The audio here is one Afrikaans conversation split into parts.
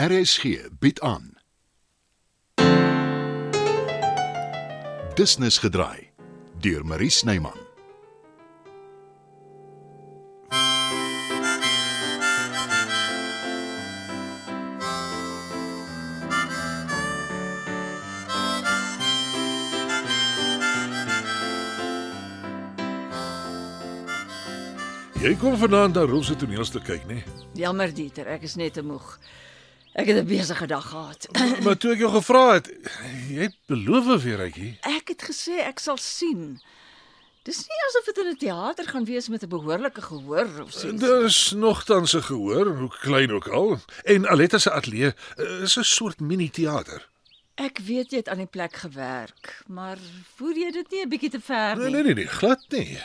RSG bied aan. Business gedraai deur Marie Snyman. Jy kom vanaand na Rolf se toneelstuk kyk, nê? Jammer Dieter, ek is net te moeg. Ek het 'n besige dag gehad. Maar toe ek jou gevra het, jy het beloof weer uitjie. Ek het gesê ek sal sien. Dis nie asof dit in 'n teater gaan wees met 'n behoorlike gehoor of so. Dis nogtans 'n gehoor, hoe klein ook al. En Aletta se ateljee eh, is 'n soort mini-teater. Ek weet jy het aan die plek gewerk, maar voer jy dit nie 'n bietjie te ver Nee, nie? nee, nee, nee, glad nie.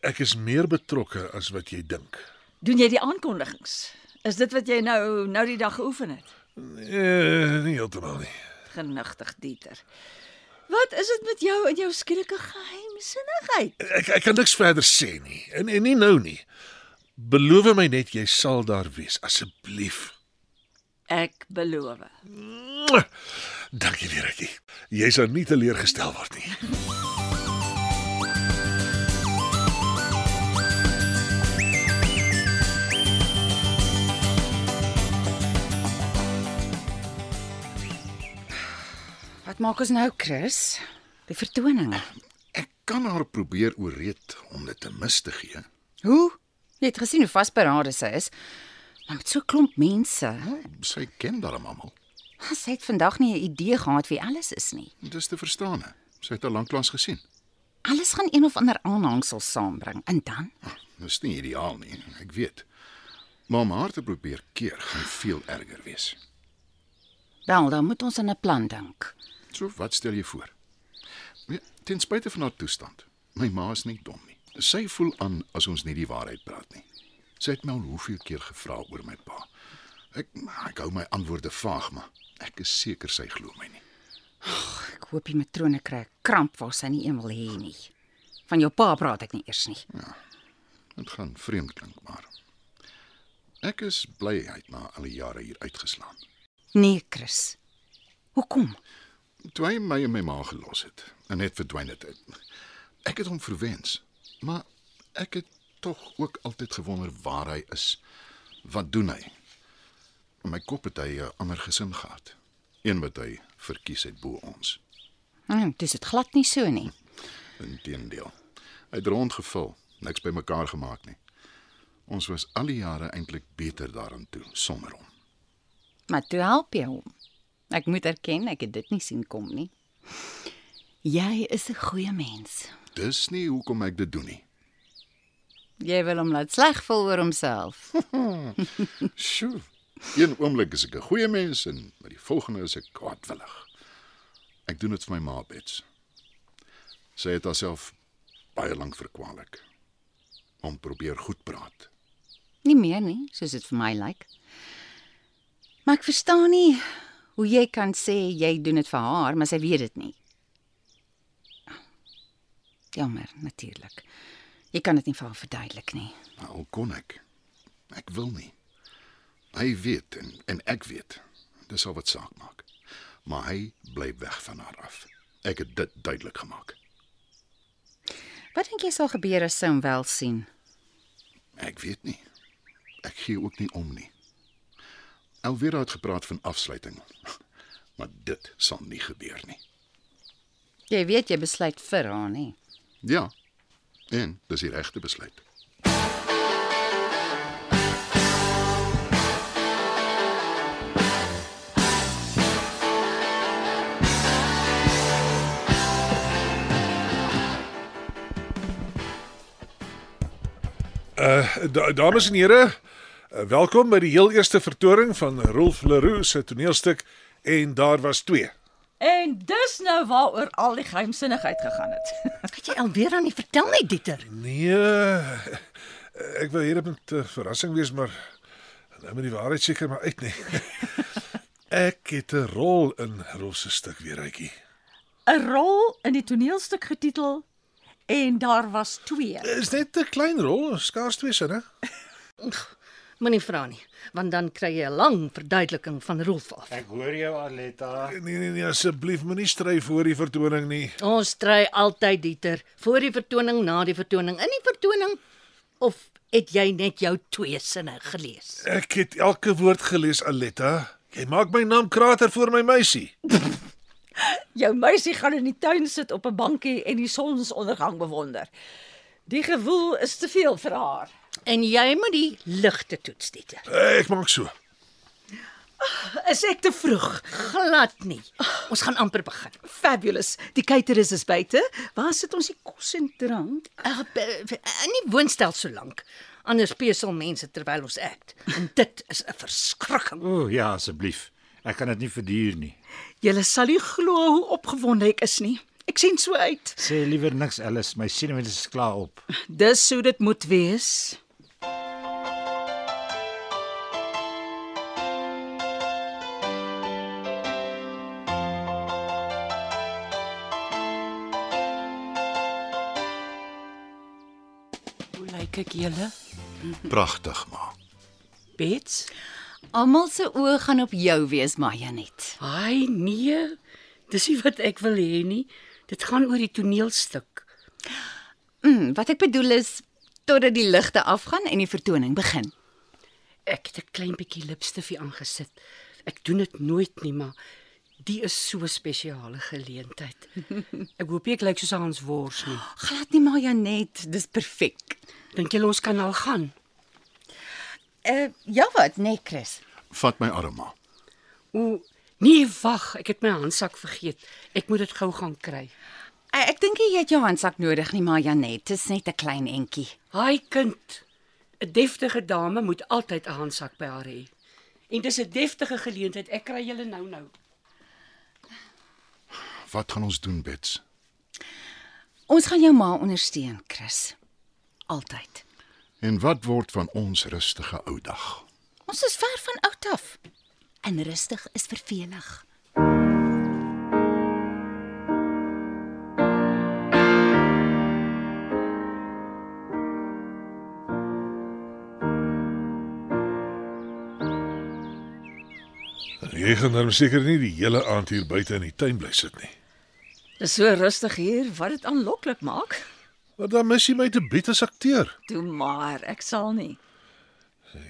Ek is meer betrokke as wat jy dink. Doen jy die aankondigings? Is dit wat jy nou nou die dag geoefen het? Nee, nie heeltemal nie. Genigtig Dieter. Wat is dit met jou en jou skielike geheimsinnigheid? Ek ek kan niks verder sê nie. En en nie nou nie. Beloof my net jy sal daar wees asseblief. Ek beloof. Dankie Ricky. Jy sal nie teleurgestel word nie. Wat maak ons nou, Chris? Die vertoning. Ek kan haar probeer ooreed om dit te mis te gee. Hoe? Jy het gesien hoe vasberade sy is. Maar met so 'n klomp mense. Sy ken darm almal. Sy het vandag nie 'n idee gehad wie alles is nie. Dis te verstaan. Sy het al lanklaas gesien. Alles gaan een of ander aanhangsel saambring. En dan? Dis nie ideaal nie, ek weet. Maar om haar te probeer keer gaan veel erger wees. Wel, dan moet ons aan 'n plan dink. So wat stel jy voor? Ja, ten spyte van haar toestand. My ma is nie dom nie. Sy voel aan as ons nie die waarheid praat nie. Sy het my al hoeveel keer gevra oor my pa. Ek ek hou my antwoorde vaag, maar ek is seker sy glo my nie. Ek hoop die matrone kry 'n kramp waar sy nie een wil hê nie. Van jou pa praat ek nie eers nie. Dit gaan vreemd klink, maar ek is bly hy het na al die jare hier uitgeslaan. Nee, Chris. Hoekom? Toe hy my en my ma gelos het en net verdwyn het. Ek het hom verwens, maar ek het tog ook altyd gewonder waar hy is. Wat doen hy? In my kop het hy 'n ander gesin gehad. Een wat hy verkies het bo ons. Hm, dis dit glad nie so nie. Inteendeel. Hy het rondgevul, niks bymekaar gemaak nie. Ons was al die jare eintlik beter daaraan toe sonder hom. Maar toe help jy hom. Ek moet erken, ek het dit nie sien kom nie. Jy is 'n goeie mens. Dis nie hoekom ek dit doen nie. Jy wil hom laat sleg voel oor homself. Sjoe. Een oomblik is ek 'n goeie mens en by die volgende is ek kwaadwillig. Ek doen dit vir my ma Bets. Sy het haarself baie lank verkwalik. Om probeer goed praat. Nie meer nie, soos dit vir my lyk. Maar ek verstaan nie hoe jy kan sê jy doen dit vir haar, maar sy weet dit nie. Jammer, natuurlik. Jy kan dit nie vir haar verduidelik nie. Maar al kon ek. Ek wil nie. Hy weet en en ek weet. Dis al wat saak maak. Maar hy bly weg van haar af. Ek het dit duidelik gemaak. Wat dink jy sal gebeur as sy hom wel sien? Ek weet nie. Ek gee ook nie om nie. Alweer het gepraat van afsluiting. Maar dit sal nie gebeur nie. Jy weet jy besluit vir haar, nie? Ja. En dis die regte besluit. Da dames en here, uh, welkom by die heel eerste vertoning van Rolf Leroux se toneelstuk en daar was 2. En dis nou waaroor al die geheimsinnigheid gegaan het. Het jy alweer aan nie vertel nie, Dieter? Nee. Ek wou hier met 'n verrassing wees, maar nou moet die waarheid seker maar uit nie. Ek het 'n rol in Rolf se stuk weer uitjie. 'n Rol in die toneelstuk getitel En daar was twee. Is net 'n klein rol, skaars twee sinne. Moenie vra nie, want dan kry jy 'n lang verduideliking van Rolf af. Ek hoor jou Aletta. Nee nee nee, asseblief moenie stry voor die vertoning nie. Ons stry altyd Dieter, voor die vertoning, na die vertoning, in die vertoning of het jy net jou twee sinne gelees? Ek het elke woord gelees, Aletta. Jy maak my naam krater voor my meisie. Jou meisie gaan in die tuin sit op 'n bankie en die sonsondergang bewonder. Die gewoel is te veel vir haar. En jy moet die ligte toets, Dieter. Ek maak so. Is ek te vroeg? Glad nie. Ons gaan amper begin. Fabulous. Die caterers is buite. Waar sit ons die kos en drank? Uh, in die woonstel so lank. Anders pesel mense terwyl ons act. En dit is 'n verskrikking. O oh, ja, asseblief. Ek kan dit nie verduur nie. Julle sal nie glo hoe opgewonde ek is nie. Ek sien so uit. Sê liewer niks Alice, my senuwees is klaar op. Dis hoe dit moet wees. Hoe lyk ek julle? Pragtig, ma. Bets? Almal se oë gaan op jou wees, Majanet. Ai nee. Dis nie wat ek wil hê nie. Dit gaan oor die toneelstuk. Mm, wat ek bedoel is totdat die ligte afgaan en die vertoning begin. Ek het 'n klein bietjie lipstifie aangesit. Ek doen dit nooit nie, maar die is so 'n spesiale geleentheid. Ek hoop ek lyk soos Hans Wors nie. Glad nie Majanet, dis perfek. Dink jy ons kan al gaan? Uh ja wat, nee Chris. Vat my arm, ma. O, nee, wag, ek het my handsak vergeet. Ek moet dit gou gaan kry. Uh, ek dink jy het jou handsak nodig nie, Majanet. Dis net 'n klein entjie. Haai kind. 'n Deftige dame moet altyd 'n handsak by haar hê. En dis 'n deftige geleentheid. Ek kry julle nou-nou. Wat gaan ons doen, Bets? Ons gaan jou ma ondersteun, Chris. Altyd. En wat word van ons rustige ou dag? Ons is ver van oud af. En rustig is vervelig. Jy gaan dan seker nie die hele aand hier buite in die tuin bly sit nie. Dis so rustig hier wat dit aanloklik maak. Maar dan mis jy my te bied as akteur. Toe maar, ek sal nie.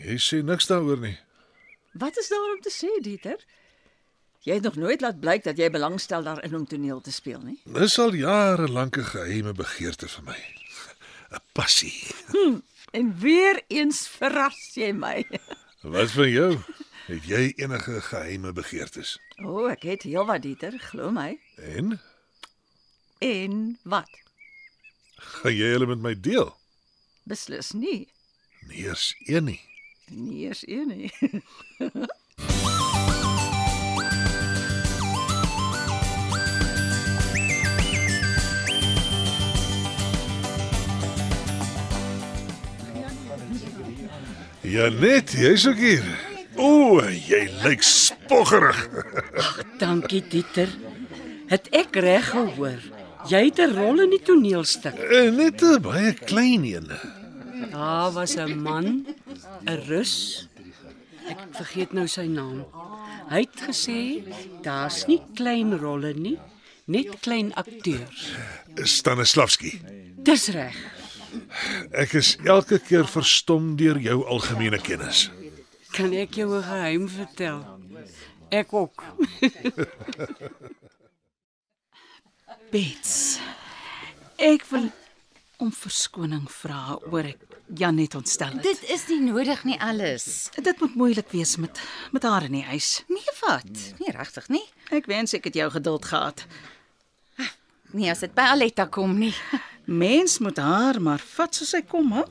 Jy sê niks daaroor nie. Wat is daar om te sê, Dieter? Jy het nog nooit laat blyk dat jy belangstel daarin om toneel te speel nie. Dis al jare lank 'n geheime begeerte vir my. 'n Passie. En weer eens verras jy my. Wat van jou? Het jy enige geheime begeertes? O, oh, ek het heelwat Dieter, glo my. En En wat? gaan jy hulle met my deel? Beslis nie. Nee, eers een nie. Nie eers een nie. Ja net, jy's ook hier. O, jy lyk spoggerig. Dankie Dieter. Het ek reg gehoor? Jy het 'n rol in die toneelstuk. Eh, Net 'n baie klein een. Daar was 'n man, 'n Rus. Ek vergeet nou sy naam. Hy het gesê daar's nie klein rolle nie, net klein akteurs. Stanislavski. Dis reg. Ek is elke keer verstom deur jou algemene kennis. Kan ek jou 'n geheim vertel? Ek ook. Bets. Ek wil om verskoning vra oor ek Janet ontstel het. Dit is nie nodig nie alles. dit moet moeilik wees met met haar in die huis. Nee wat? Nee regtig nie. Ek wens ek het jou geduld gehad. Nee, as dit by Aletta kom nie. Mens moet haar maar vat soos sy kom, hè?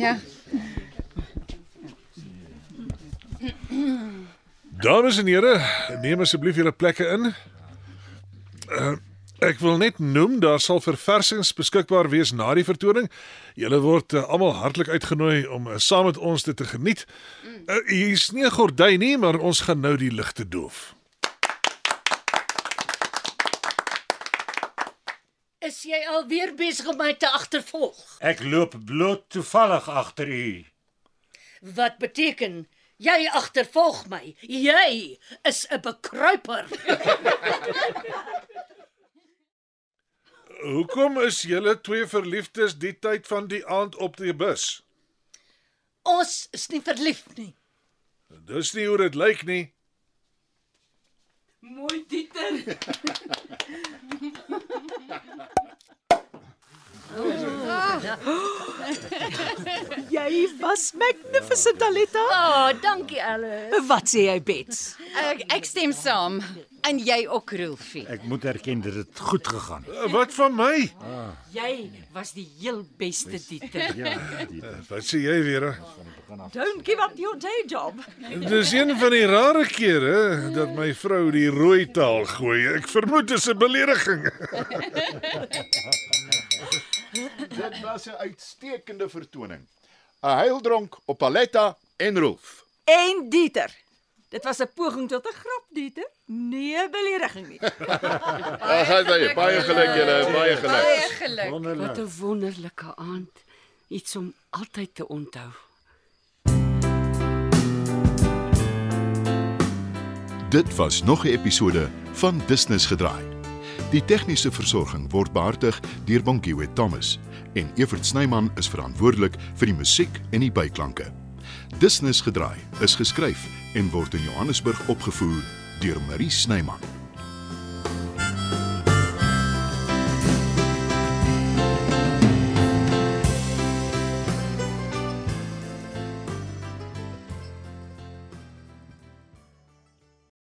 Ja. Dames en here, neem asseblief julle plekke in. Uh, ek wil net noem daar sal verversings beskikbaar wees na die vertoning. Julle word uh, almal hartlik uitgenooi om uh, saam met ons dit te geniet. Uh, Hier's nie 'n gordyn nie, maar ons gaan nou die ligte doof. Is jy alweer besig om my te agtervolg? Ek loop bloot toevallig agter u. Wat beteken jy agtervolg my? Jy is 'n bekruiper. Hoekom is julle twee verliefdes die tyd van die aand op die bus? Ons is nie verlief nie. Dis nie hoe dit lyk nie. Mooi Dieter. Jy was magnificent, Aletta. Oh, dankie Alice. Wat sê jy, Bets? Ek, ek stem saam. En jy ook, Rolfie. Ek moet erken dit goed gegaan het. Uh, Wat van my? Jy was die heel beste Dieter. Ja, dit Wat sê jy weer? Don't give up your day job. Dis een van die rare kere dat my vrou die rooi taal gooi. Ek vermoed dit is 'n belediging. Dit was 'n uitstekende vertoning. 'n Heildronk op Paletta en Rolf. En Dieter. Dit was 'n poging tot 'n grap, Dieter. Nee, belediging nie. Ag, baie, baie geluk julle, baie geluk. Baie geluk. Wat wonderlik. 'n wonderlike aand. Iets om altyd te onthou. Dit was nog 'n episode van Business gedraai. Die tegniese versorging word behartig deur Bonnie Thomas en Evert Snyman is verantwoordelik vir die musiek en die byklanke. Business gedraai is geskryf en word in Johannesburg opgevoer deur Marie Snyman.